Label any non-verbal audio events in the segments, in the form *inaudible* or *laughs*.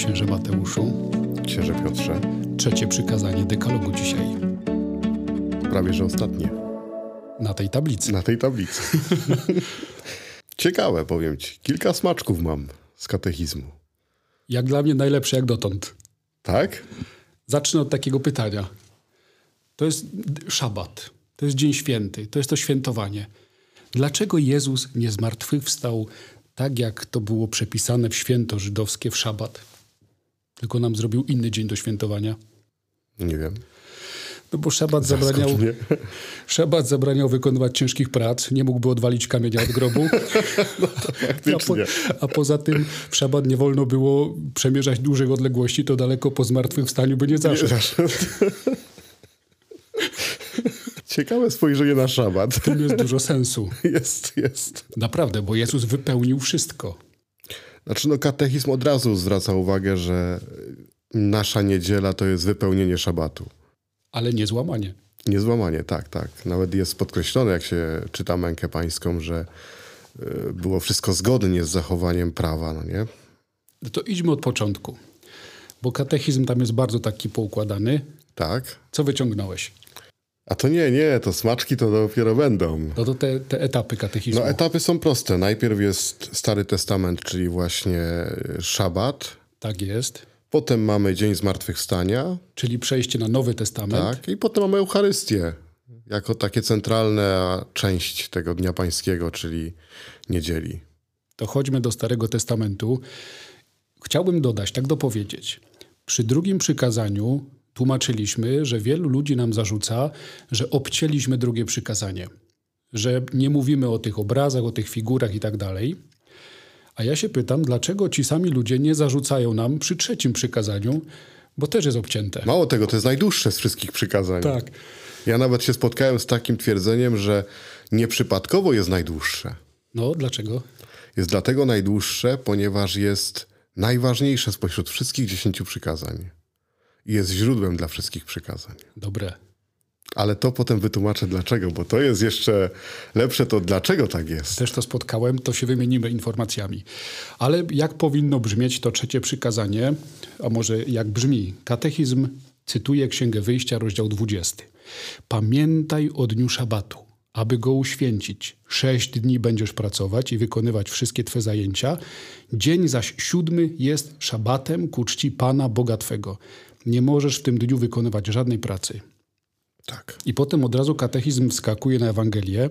księże Mateuszu. Księże Piotrze. Trzecie przykazanie dekalogu dzisiaj. Prawie, że ostatnie. Na tej tablicy. Na tej tablicy. *laughs* Ciekawe, powiem ci. Kilka smaczków mam z katechizmu. Jak dla mnie najlepsze jak dotąd. Tak? Zacznę od takiego pytania. To jest szabat. To jest dzień święty. To jest to świętowanie. Dlaczego Jezus nie zmartwychwstał tak, jak to było przepisane w święto żydowskie w szabat? Tylko nam zrobił inny dzień do świętowania. Nie wiem. No bo szabat zabraniał, *laughs* szabat zabraniał wykonywać ciężkich prac, nie mógłby odwalić kamienia od grobu. *laughs* No a, po, a poza tym w szabat nie wolno było przemierzać dużych odległości, to daleko po zmartwychwstaniu by nie zaszedł. Ciekawe spojrzenie na szabat. W tym jest dużo sensu. *laughs* Jest, jest. Naprawdę, bo Jezus wypełnił wszystko. Znaczy, no katechizm od razu zwraca uwagę, że nasza niedziela to jest wypełnienie szabatu. Ale nie złamanie. Niezłamanie, tak, tak. Nawet jest podkreślone, jak się czyta mękę pańską, że y, było wszystko zgodnie z zachowaniem prawa, no nie? No to idźmy od początku. Bo katechizm tam jest bardzo taki poukładany. Tak. Co wyciągnąłeś? A to nie, nie, to smaczki to dopiero będą. No to te, te etapy katechizmu. No etapy są proste. Najpierw jest Stary Testament, czyli właśnie y, szabat. Tak jest. Potem mamy Dzień Zmartwychwstania, Czyli przejście na Nowy Testament. tak? I potem mamy Eucharystię, jako takie centralna część tego Dnia Pańskiego, czyli niedzieli. To chodźmy do Starego Testamentu. Chciałbym dodać, tak dopowiedzieć. Przy drugim przykazaniu tłumaczyliśmy, że wielu ludzi nam zarzuca, że obcięliśmy drugie przykazanie, że nie mówimy o tych obrazach, o tych figurach i tak dalej. A ja się pytam, dlaczego ci sami ludzie nie zarzucają nam przy trzecim przykazaniu, bo też jest obcięte. Mało tego, to jest najdłuższe z wszystkich przykazań. Tak. Ja nawet się spotkałem z takim twierdzeniem, że nieprzypadkowo jest najdłuższe. No, dlaczego? Jest dlatego najdłuższe, ponieważ jest najważniejsze spośród wszystkich dziesięciu przykazań. I jest źródłem dla wszystkich przykazań. Dobre. Ale to potem wytłumaczę dlaczego, bo to jest jeszcze lepsze to dlaczego tak jest. Też to spotkałem, to się wymienimy informacjami. Ale jak powinno brzmieć to trzecie przykazanie, a może jak brzmi? Katechizm cytuje Księgę Wyjścia, rozdział 20. Pamiętaj o dniu szabatu, aby go uświęcić. Sześć dni będziesz pracować i wykonywać wszystkie twe zajęcia. Dzień zaś siódmy jest szabatem ku czci Pana Boga Twego. Nie możesz w tym dniu wykonywać żadnej pracy. Tak. I potem od razu katechizm wskakuje na Ewangelię,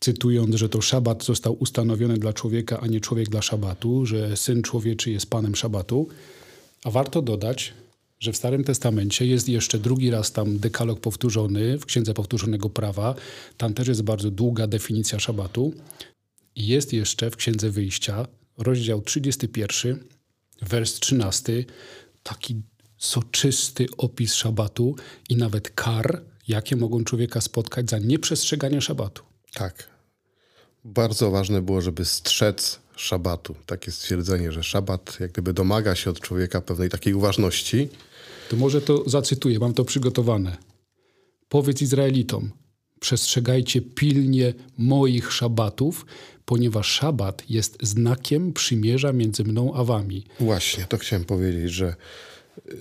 cytując, że to szabat został ustanowiony dla człowieka, a nie człowiek dla szabatu, że Syn Człowieczy jest Panem szabatu. A warto dodać, że w Starym Testamencie jest jeszcze drugi raz tam dekalog powtórzony w Księdze Powtórzonego Prawa. Tam też jest bardzo długa definicja szabatu. I jest jeszcze w Księdze Wyjścia, rozdział 31, wers 13, taki soczysty opis szabatu i nawet kar, jakie mogą człowieka spotkać za nieprzestrzeganie szabatu. Tak. Bardzo ważne było, żeby strzec szabatu. Takie stwierdzenie, że szabat jak gdyby domaga się od człowieka pewnej takiej uważności. To może to zacytuję, mam to przygotowane. Powiedz Izraelitom, przestrzegajcie pilnie moich szabatów, ponieważ szabat jest znakiem przymierza między mną a wami. Właśnie, to chciałem powiedzieć, że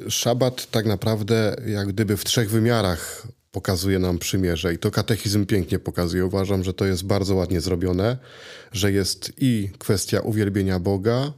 szabat tak naprawdę jak gdyby w trzech wymiarach pokazuje nam przymierze i to katechizm pięknie pokazuje. Uważam, że to jest bardzo ładnie zrobione, że jest i kwestia uwielbienia Boga,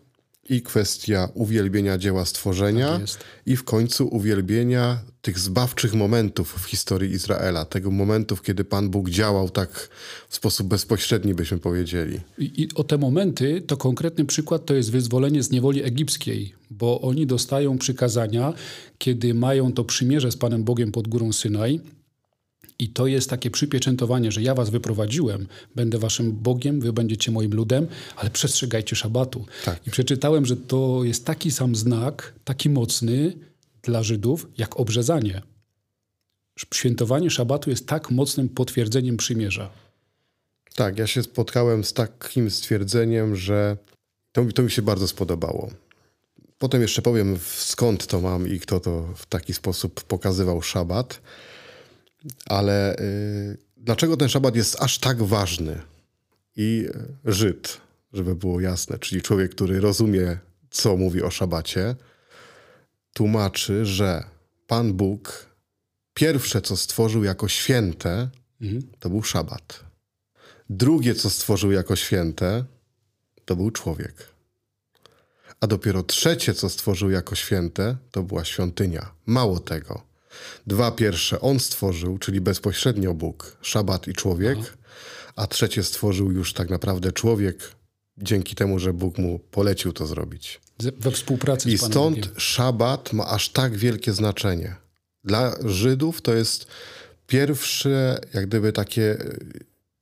i kwestia uwielbienia dzieła stworzenia, Tak i w końcu uwielbienia tych zbawczych momentów w historii Izraela, tego momentów, kiedy Pan Bóg działał tak w sposób bezpośredni, byśmy powiedzieli. I, I o te momenty, to konkretny przykład to jest wyzwolenie z niewoli egipskiej, bo oni dostają przykazania, kiedy mają to przymierze z Panem Bogiem pod górą Synaj. I to jest takie przypieczętowanie, że ja was wyprowadziłem, będę waszym Bogiem, wy będziecie moim ludem, ale przestrzegajcie szabatu. Tak. I przeczytałem, że to jest taki sam znak, taki mocny dla Żydów, jak obrzezanie. Świętowanie szabatu jest tak mocnym potwierdzeniem przymierza. Tak, ja się spotkałem z takim stwierdzeniem, że to, mi- to mi się bardzo spodobało. Potem jeszcze powiem, skąd to mam i kto to w taki sposób pokazywał szabat. Ale y, dlaczego ten szabat jest aż tak ważny? I Żyd, żeby było jasne, czyli człowiek, który rozumie, co mówi o szabacie, tłumaczy, że Pan Bóg pierwsze, co stworzył jako święte, mhm. to był szabat. Drugie, co stworzył jako święte, to był człowiek. A dopiero trzecie, co stworzył jako święte, to była świątynia. Mało tego. Dwa pierwsze on stworzył, czyli bezpośrednio Bóg, szabat i człowiek, Aha. a trzecie stworzył już tak naprawdę człowiek, dzięki temu, że Bóg mu polecił to zrobić. We współpracy I z Panem stąd Bogiem. szabat ma aż tak wielkie znaczenie. Dla Żydów to jest pierwsze, jak gdyby takie,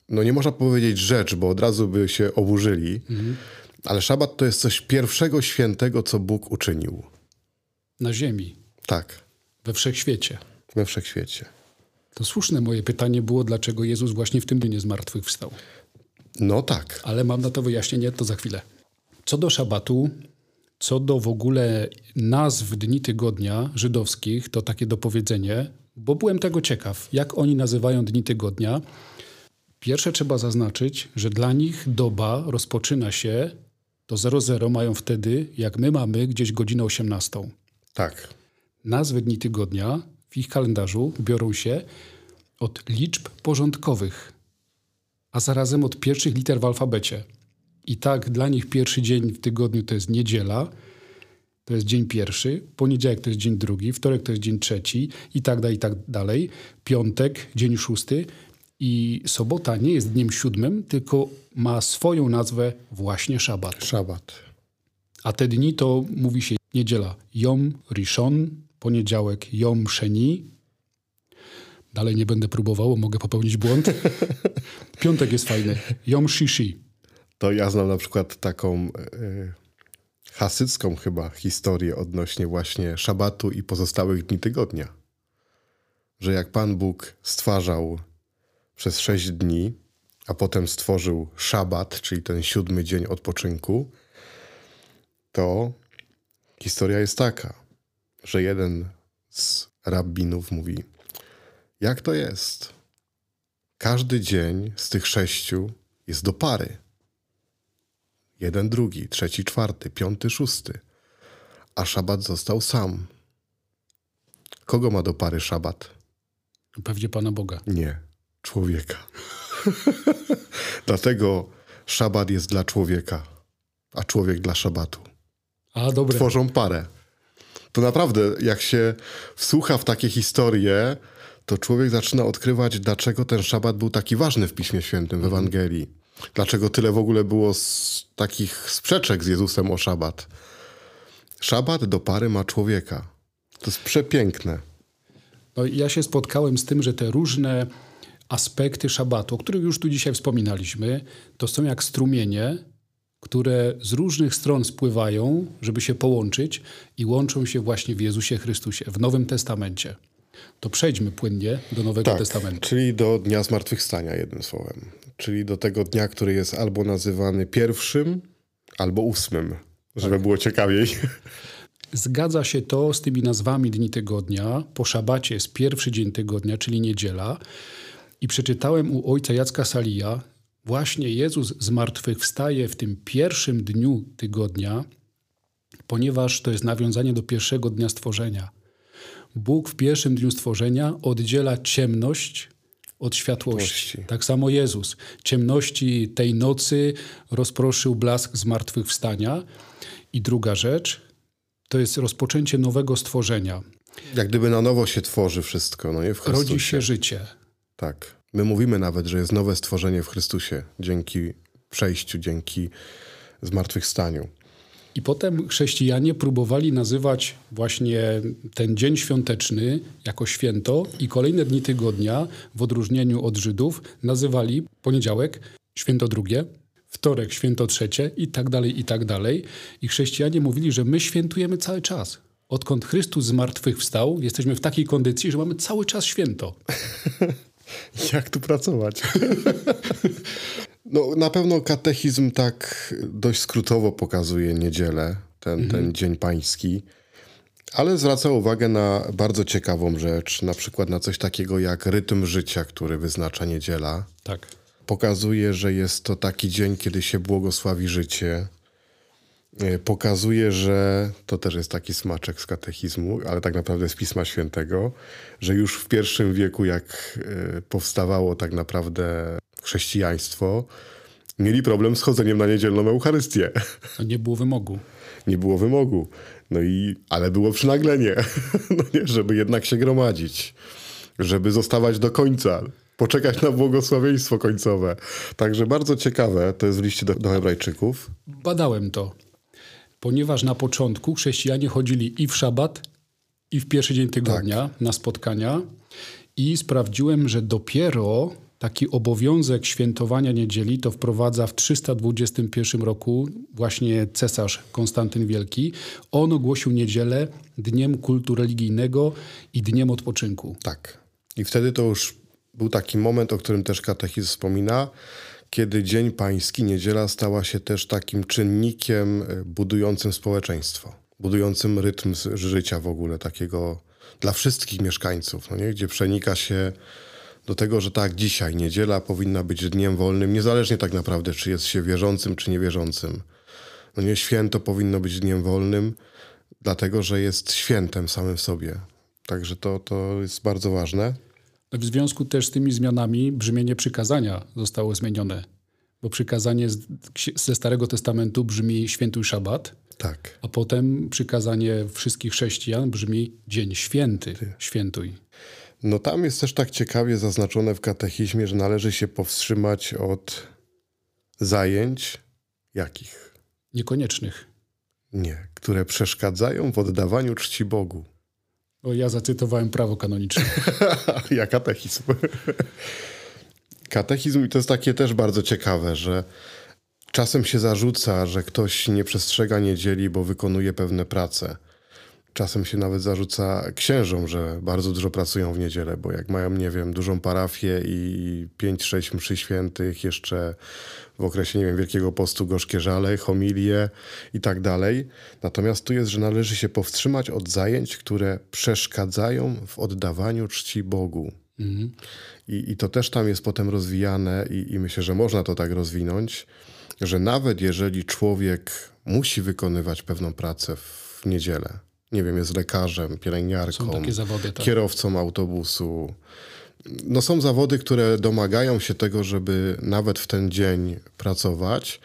no nie można powiedzieć rzecz, bo od razu by się oburzyli, mhm. ale szabat to jest coś pierwszego świętego, co Bóg uczynił. Na ziemi. Tak. We wszechświecie. We wszechświecie. To słuszne moje pytanie było, dlaczego Jezus właśnie w tym dniu nie zmartwychwstał. No tak. Ale mam na to wyjaśnienie, to za chwilę. Co do szabatu, co do w ogóle nazw dni tygodnia żydowskich, to takie dopowiedzenie, bo byłem tego ciekaw, jak oni nazywają dni tygodnia. Pierwsze trzeba zaznaczyć, że dla nich doba rozpoczyna się, to 00 mają wtedy, jak my mamy gdzieś godzinę 18. Tak. Nazwy dni tygodnia w ich kalendarzu biorą się od liczb porządkowych, a zarazem od pierwszych liter w alfabecie. I tak dla nich pierwszy dzień w tygodniu to jest niedziela, to jest dzień pierwszy, poniedziałek to jest dzień drugi, wtorek to jest dzień trzeci i tak dalej, i tak dalej. Piątek, dzień szósty i sobota nie jest dniem siódmym, tylko ma swoją nazwę właśnie szabat. Szabat. A te dni to mówi się niedziela Yom Rishon, poniedziałek Yom Sheni. Dalej nie będę próbował, mogę popełnić błąd. *laughs* Piątek jest fajny. Yom Shishi. To ja znam na przykład taką y, hasycką chyba historię odnośnie właśnie szabatu i pozostałych dni tygodnia. Że jak Pan Bóg stwarzał przez sześć dni, a potem stworzył szabat, czyli ten siódmy dzień odpoczynku, to historia jest taka, że jeden z rabbinów mówi: Jak to jest? Każdy dzień z tych sześciu jest do pary. Jeden, drugi, trzeci, czwarty, piąty, szósty. A szabat został sam. Kogo ma do pary szabat? Pewnie Pana Boga. Nie, człowieka. *laughs* Dlatego szabat jest dla człowieka, a człowiek dla szabatu. A, dobre. Tworzą parę. To naprawdę, jak się wsłucha w takie historie, to człowiek zaczyna odkrywać, dlaczego ten szabat był taki ważny w Piśmie Świętym, w mhm. Ewangelii. Dlaczego tyle w ogóle było z takich sprzeczek z Jezusem o szabat? Szabat do pary ma człowieka. To jest przepiękne. No, ja się spotkałem z tym, że te różne aspekty szabatu, o których już tu dzisiaj wspominaliśmy, to są jak strumienie, które z różnych stron spływają, żeby się połączyć i łączą się właśnie w Jezusie Chrystusie, w Nowym Testamencie. To przejdźmy płynnie do Nowego tak, Testamentu. Czyli do Dnia Zmartwychwstania, jednym słowem. Czyli do tego dnia, który jest albo nazywany pierwszym, albo ósmym, żeby tak. było ciekawiej. Zgadza się to z tymi nazwami dni tygodnia. Po szabacie jest pierwszy dzień tygodnia, czyli niedziela. I przeczytałem u ojca Jacka Salija, właśnie Jezus zmartwychwstaje w tym pierwszym dniu tygodnia, ponieważ to jest nawiązanie do pierwszego dnia stworzenia. Bóg w pierwszym dniu stworzenia oddziela ciemność od światłości. Tak samo Jezus. Ciemności tej nocy rozproszył blask zmartwychwstania. I druga rzecz, to jest rozpoczęcie nowego stworzenia. Jak gdyby na nowo się tworzy wszystko, no nie? W Chrystusie. Rodzi się życie. Tak. My mówimy nawet, że jest nowe stworzenie w Chrystusie dzięki przejściu, dzięki zmartwychwstaniu. I potem chrześcijanie próbowali nazywać właśnie ten dzień świąteczny jako święto i kolejne dni tygodnia, w odróżnieniu od Żydów, nazywali poniedziałek święto drugie, wtorek święto trzecie i tak dalej, i tak dalej. I chrześcijanie mówili, że my świętujemy cały czas. Odkąd Chrystus z martwych wstał, jesteśmy w takiej kondycji, że mamy cały czas święto. *laughs* Jak tu pracować? *laughs* No, na pewno katechizm tak dość skrótowo pokazuje niedzielę, ten, mhm. ten dzień pański, ale zwraca uwagę na bardzo ciekawą rzecz, na przykład na coś takiego jak rytm życia, który wyznacza niedziela. Tak. Pokazuje, że jest to taki dzień, kiedy się błogosławi życie, pokazuje, że to też jest taki smaczek z katechizmu, ale tak naprawdę z Pisma Świętego, że już w pierwszym wieku, jak e, powstawało tak naprawdę chrześcijaństwo, mieli problem z chodzeniem na niedzielną Eucharystię. No nie było wymogu. *laughs* Nie było wymogu. No i, ale było przynaglenie, *laughs* no nie, żeby jednak się gromadzić, żeby zostawać do końca, poczekać na błogosławieństwo końcowe. Także bardzo ciekawe, to jest w liście do, do Hebrajczyków. Badałem to, ponieważ na początku chrześcijanie chodzili i w szabat, i w pierwszy dzień tygodnia tak. na spotkania i sprawdziłem, że dopiero taki obowiązek świętowania niedzieli to wprowadza w 321 roku właśnie cesarz Konstantyn Wielki. On ogłosił niedzielę dniem kultu religijnego i dniem odpoczynku. Tak. I wtedy to już był taki moment, o którym też katechizm wspomina, kiedy Dzień Pański, niedziela stała się też takim czynnikiem e, budującym społeczeństwo, budującym rytm życia w ogóle takiego dla wszystkich mieszkańców, no nie? gdzie przenika się do tego, że tak, dzisiaj niedziela powinna być dniem wolnym, niezależnie tak naprawdę, czy jest się wierzącym, czy niewierzącym. No nie, święto powinno być dniem wolnym, dlatego, że jest świętem samym sobie. Także to, to jest bardzo ważne. W związku też z tymi zmianami brzmienie przykazania zostało zmienione, bo przykazanie ze Starego Testamentu brzmi świętuj szabat, tak. a potem przykazanie wszystkich chrześcijan brzmi dzień święty, Ty. świętuj. No tam jest też tak ciekawie zaznaczone w katechizmie, że należy się powstrzymać od zajęć jakich? Niekoniecznych. Nie, które przeszkadzają w oddawaniu czci Bogu. O, ja zacytowałem prawo kanoniczne. *laughs* ja katechizm. katechizm i to jest takie też bardzo ciekawe, że czasem się zarzuca, że ktoś nie przestrzega niedzieli, bo wykonuje pewne prace. Czasem się nawet zarzuca księżom, że bardzo dużo pracują w niedzielę, bo jak mają, nie wiem, dużą parafię i 5-6 mszy świętych, jeszcze w okresie, nie wiem, Wielkiego Postu gorzkie żale, homilie i tak dalej. Natomiast tu jest, że należy się powstrzymać od zajęć, które przeszkadzają w oddawaniu czci Bogu. Mhm. I, I to też tam jest potem rozwijane i, i myślę, że można to tak rozwinąć, że nawet jeżeli człowiek musi wykonywać pewną pracę w niedzielę, nie wiem, jest lekarzem, pielęgniarką, zawody, tak. kierowcą autobusu. No są zawody, które domagają się tego, żeby nawet w ten dzień pracować.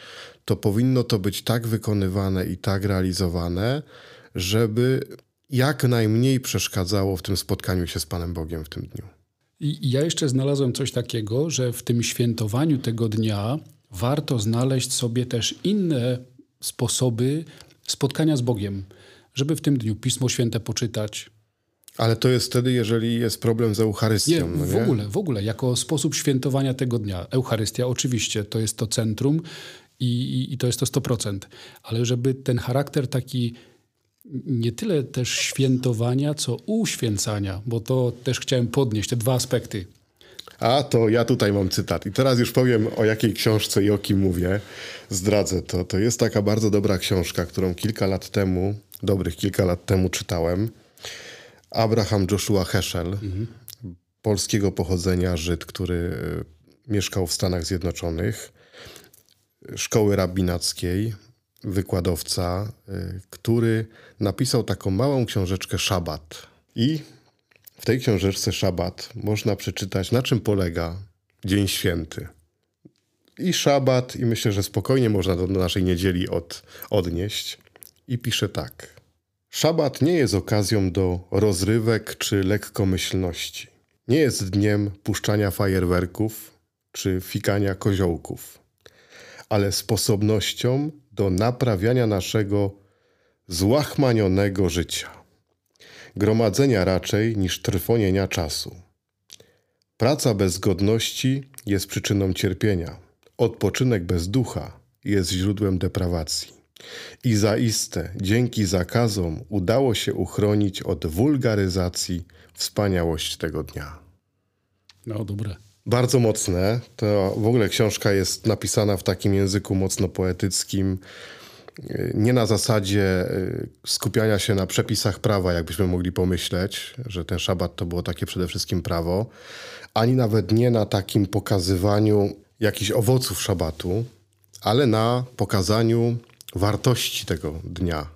To powinno to być tak wykonywane i tak realizowane, żeby jak najmniej przeszkadzało w tym spotkaniu się z Panem Bogiem w tym dniu. I ja jeszcze znalazłem coś takiego, że w tym świętowaniu tego dnia warto znaleźć sobie też inne sposoby spotkania z Bogiem żeby w tym dniu Pismo Święte poczytać. Ale to jest wtedy, jeżeli jest problem z Eucharystią. Nie, no nie? w ogóle, w ogóle, jako sposób świętowania tego dnia. Eucharystia oczywiście to jest to centrum i, i, i to jest to 100%, ale żeby ten charakter taki nie tyle też świętowania, co uświęcania, bo to też chciałem podnieść, te dwa aspekty. A to ja tutaj mam cytat. I teraz już powiem o jakiej książce i o kim mówię. Zdradzę to. To jest taka bardzo dobra książka, którą kilka lat temu dobrych kilka lat temu czytałem. Abraham Joshua Heschel, mhm. polskiego pochodzenia Żyd, który e, mieszkał w Stanach Zjednoczonych, szkoły rabinackiej, wykładowca, e, który napisał taką małą książeczkę Szabat. I w tej książeczce Szabat można przeczytać, na czym polega Dzień Święty. I Szabat, i myślę, że spokojnie można do naszej niedzieli od, odnieść i pisze tak. Szabat nie jest okazją do rozrywek czy lekkomyślności. Nie jest dniem puszczania fajerwerków czy fikania koziołków, ale sposobnością do naprawiania naszego złachmanionego życia. Gromadzenia raczej niż trwonienia czasu. Praca bez godności jest przyczyną cierpienia. Odpoczynek bez ducha jest źródłem deprawacji. I zaiste dzięki zakazom udało się uchronić od wulgaryzacji wspaniałość tego dnia. No dobre. Bardzo mocne. To w ogóle książka jest napisana w takim języku mocno poetyckim. Nie na zasadzie y, skupiania się na przepisach prawa, jakbyśmy mogli pomyśleć, że ten szabat to było takie przede wszystkim prawo, ani nawet nie na takim pokazywaniu jakichś owoców szabatu, ale na pokazaniu wartości tego dnia.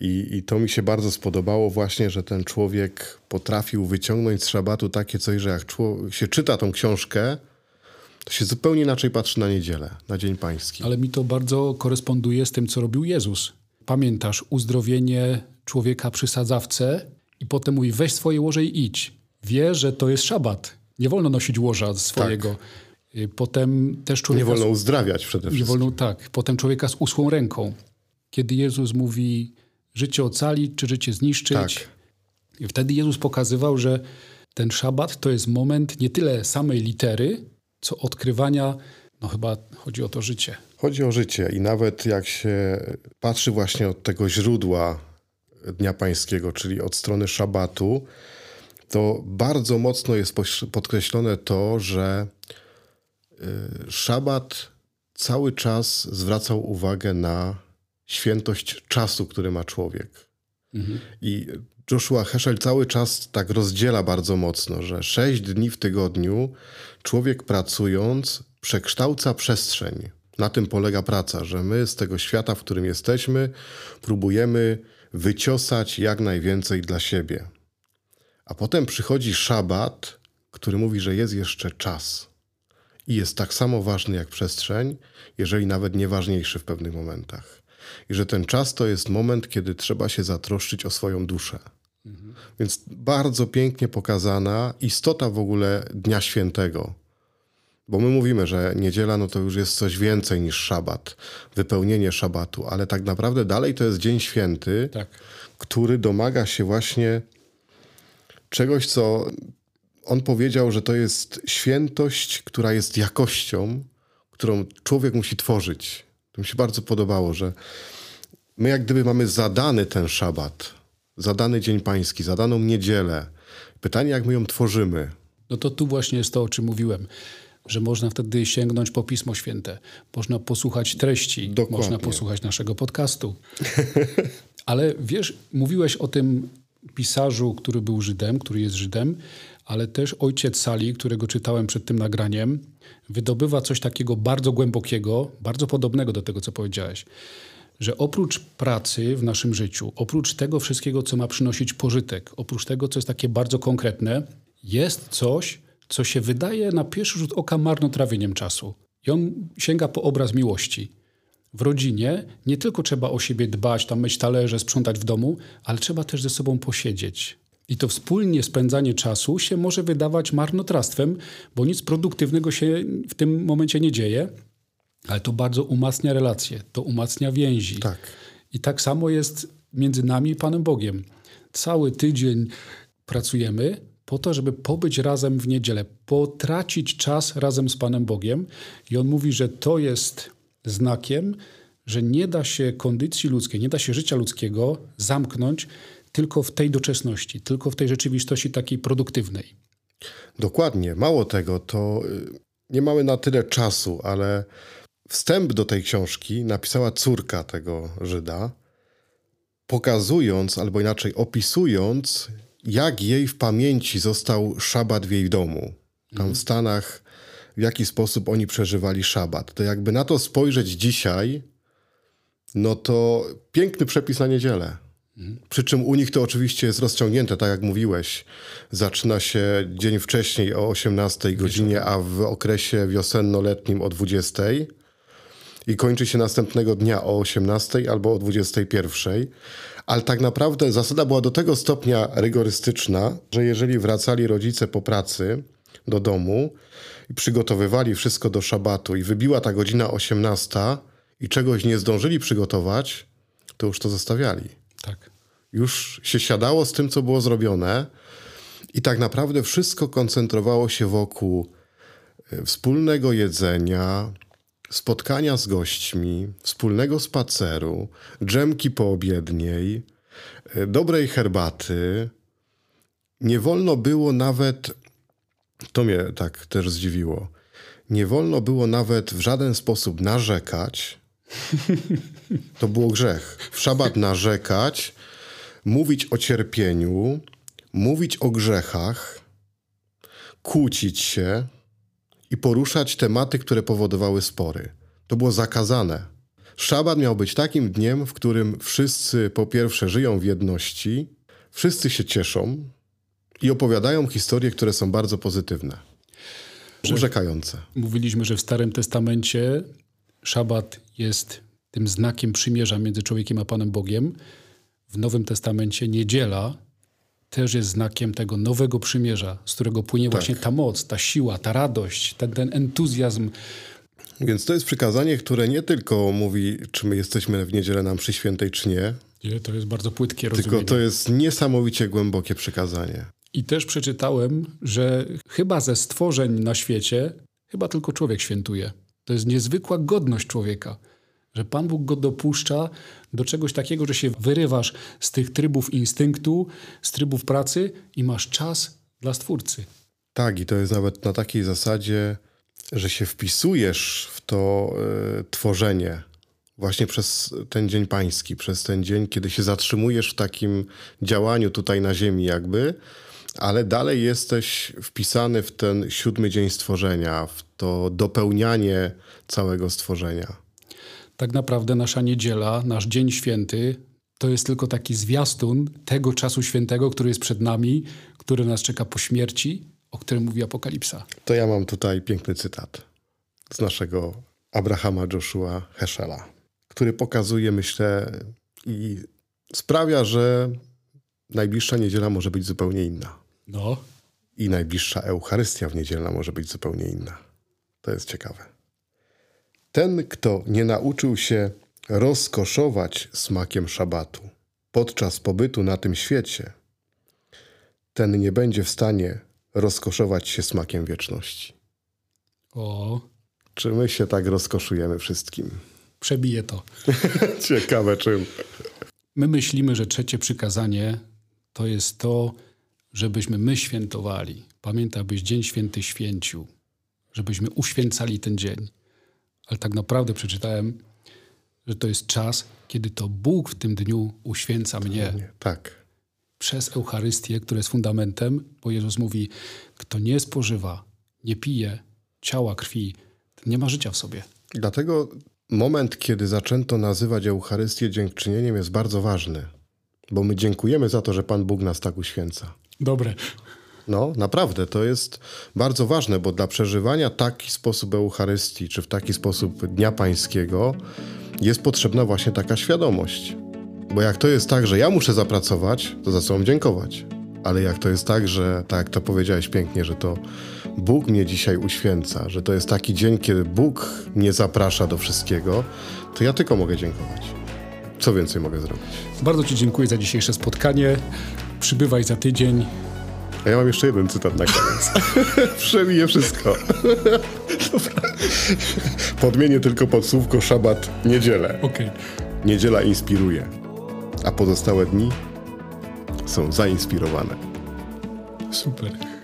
I, I to mi się bardzo spodobało właśnie, że ten człowiek potrafił wyciągnąć z szabatu takie coś, że jak człowiek się czyta tą książkę, to się zupełnie inaczej patrzy na niedzielę, na Dzień Pański. Ale mi to bardzo koresponduje z tym, co robił Jezus. Pamiętasz uzdrowienie człowieka przy sadzawce i potem mówi weź swoje łoże i idź. Wie, że to jest szabat. Nie wolno nosić łoża swojego. Tak. Potem też człowieka... Nie wolno uzdrawiać przede wszystkim. Nie wolno, tak. Potem człowieka z uschłą ręką. Kiedy Jezus mówi życie ocalić, czy życie zniszczyć. Tak. I wtedy Jezus pokazywał, że ten szabat to jest moment nie tyle samej litery, co odkrywania, no chyba chodzi o to życie. Chodzi o życie i nawet jak się patrzy właśnie od tego źródła Dnia Pańskiego, czyli od strony szabatu, to bardzo mocno jest podkreślone to, że y, szabat cały czas zwracał uwagę na świętość czasu, który ma człowiek. Mhm. I Joshua Heschel cały czas tak rozdziela bardzo mocno, że sześć dni w tygodniu człowiek pracując przekształca przestrzeń. Na tym polega praca, że my z tego świata, w którym jesteśmy, próbujemy wyciosać jak najwięcej dla siebie. A potem przychodzi szabat, który mówi, że jest jeszcze czas. I jest tak samo ważny jak przestrzeń, jeżeli nawet nie ważniejszy w pewnych momentach. I że ten czas to jest moment, kiedy trzeba się zatroszczyć o swoją duszę. Mhm. Więc bardzo pięknie pokazana istota w ogóle Dnia Świętego. Bo my mówimy, że niedziela no to już jest coś więcej niż szabat, wypełnienie szabatu, ale tak naprawdę dalej to jest Dzień Święty, tak. który domaga się właśnie czegoś, co on powiedział, że to jest świętość, która jest jakością, którą człowiek musi tworzyć. To mi się bardzo podobało, że my jak gdyby mamy zadany ten szabat, zadany Dzień Pański, zadaną niedzielę. Pytanie, jak my ją tworzymy. No to tu właśnie jest to, o czym mówiłem że można wtedy sięgnąć po Pismo Święte, można posłuchać treści, Dokładnie. można posłuchać naszego podcastu. *laughs* Ale wiesz, mówiłeś o tym pisarzu, który był Żydem, który jest Żydem, ale też ojciec Sali, którego czytałem przed tym nagraniem, wydobywa coś takiego bardzo głębokiego, bardzo podobnego do tego, co powiedziałeś. Że oprócz pracy w naszym życiu, oprócz tego wszystkiego, co ma przynosić pożytek, oprócz tego, co jest takie bardzo konkretne, jest coś, co się wydaje na pierwszy rzut oka marnotrawieniem czasu. I on sięga po obraz miłości. W rodzinie nie tylko trzeba o siebie dbać, tam myć talerze, sprzątać w domu, ale trzeba też ze sobą posiedzieć. I to wspólnie spędzanie czasu się może wydawać marnotrawstwem, bo nic produktywnego się w tym momencie nie dzieje, ale to bardzo umacnia relacje, to umacnia więzi. Tak. I tak samo jest między nami i Panem Bogiem. Cały tydzień pracujemy, po to, żeby pobyć razem w niedzielę, potracić czas razem z Panem Bogiem. I on mówi, że to jest znakiem, że nie da się kondycji ludzkiej, nie da się życia ludzkiego zamknąć tylko w tej doczesności, tylko w tej rzeczywistości takiej produktywnej. Dokładnie. Mało tego, to y, nie mamy na tyle czasu, ale wstęp do tej książki napisała córka tego Żyda, pokazując, albo inaczej opisując, jak jej w pamięci został szabat w jej domu. Tam mhm. w Stanach, w jaki sposób oni przeżywali szabat. To jakby na to spojrzeć dzisiaj, no to piękny przepis na niedzielę. Przy czym u nich to oczywiście jest rozciągnięte, tak jak mówiłeś. Zaczyna się dzień wcześniej o 18 godzinie, a w okresie wiosenno-letnim o 20 i kończy się następnego dnia o 18 albo o 21 ale tak naprawdę zasada była do tego stopnia rygorystyczna, że jeżeli wracali rodzice po pracy do domu i przygotowywali wszystko do szabatu i wybiła ta godzina 18 i czegoś nie zdążyli przygotować, to już to zostawiali. Tak. Już się siadało z tym, co było zrobione i tak naprawdę wszystko koncentrowało się wokół e, wspólnego jedzenia, spotkania z gośćmi, wspólnego spaceru, drzemki poobiedniej, e, dobrej herbaty. Nie wolno było nawet, to mnie tak też zdziwiło, nie wolno było nawet w żaden sposób narzekać. To było grzech. W szabat narzekać, mówić o cierpieniu, mówić o grzechach, kłócić się, i poruszać tematy, które powodowały spory. To było zakazane. Szabat miał być takim dniem, w którym wszyscy po pierwsze żyją w jedności, wszyscy się cieszą i opowiadają historie, które są bardzo pozytywne, urzekające. Mówiliśmy, że w Starym Testamencie szabat jest tym znakiem przymierza między człowiekiem a Panem Bogiem. W Nowym Testamencie niedziela też jest znakiem tego nowego przymierza, z którego płynie tak. właśnie ta moc, ta siła, ta radość, ten, ten entuzjazm. Więc to jest przykazanie, które nie tylko mówi, czy my jesteśmy w niedzielę nam przy świętej, czy nie. Nie, to jest bardzo płytkie rozumienie. Tylko to jest niesamowicie głębokie przykazanie. I też przeczytałem, że chyba ze stworzeń na świecie, chyba tylko człowiek świętuje. To jest niezwykła godność człowieka, że Pan Bóg go dopuszcza do czegoś takiego, że się wyrywasz z tych trybów instynktu, z trybów pracy i masz czas dla Stwórcy. Tak, i to jest nawet na takiej zasadzie, że się wpisujesz w to y, tworzenie właśnie przez ten dzień pański, przez ten dzień, kiedy się zatrzymujesz w takim działaniu tutaj na ziemi jakby, ale dalej jesteś wpisany w ten siódmy dzień stworzenia, w to dopełnianie całego stworzenia. Tak naprawdę nasza niedziela, nasz dzień święty, to jest tylko taki zwiastun tego czasu świętego, który jest przed nami, który nas czeka po śmierci, o którym mówi Apokalipsa. To ja mam tutaj piękny cytat z naszego Abrahama Joshua Heschela, który pokazuje, myślę, i sprawia, że najbliższa niedziela może być zupełnie inna. No. I najbliższa Eucharystia w niedzielna może być zupełnie inna. To jest ciekawe. Ten, kto nie nauczył się rozkoszować smakiem szabatu podczas pobytu na tym świecie, ten nie będzie w stanie rozkoszować się smakiem wieczności. O. Czy my się tak rozkoszujemy wszystkim? Przebije to. *laughs* Ciekawe czym. My myślimy, że trzecie przykazanie to jest to, żebyśmy my świętowali. Pamiętaj, byś Dzień Święty święcił, żebyśmy uświęcali ten dzień. Ale tak naprawdę przeczytałem, że to jest czas, kiedy to Bóg w tym dniu uświęca mnie. Tak. Przez Eucharystię, która jest fundamentem, bo Jezus mówi, kto nie spożywa, nie pije ciała, krwi, ten nie ma życia w sobie. Dlatego moment, kiedy zaczęto nazywać Eucharystię dziękczynieniem jest bardzo ważny, bo my dziękujemy za to, że Pan Bóg nas tak uświęca. Dobre. No, naprawdę, to jest bardzo ważne, bo dla przeżywania taki sposób Eucharystii, czy w taki sposób Dnia Pańskiego, jest potrzebna właśnie taka świadomość. Bo jak to jest tak, że ja muszę zapracować, to za co mam dziękować. Ale jak to jest tak, że, tak jak to powiedziałeś pięknie, że to Bóg mnie dzisiaj uświęca, że to jest taki dzień, kiedy Bóg mnie zaprasza do wszystkiego, to ja tylko mogę dziękować. Co więcej mogę zrobić? Bardzo Ci dziękuję za dzisiejsze spotkanie. Przybywaj za tydzień. A ja mam jeszcze jeden cytat na koniec. *laughs* Przemiję wszystko. *laughs* Podmienię tylko pod słówko szabat niedzielę. Okay. Niedziela inspiruje, a pozostałe dni są zainspirowane. Super.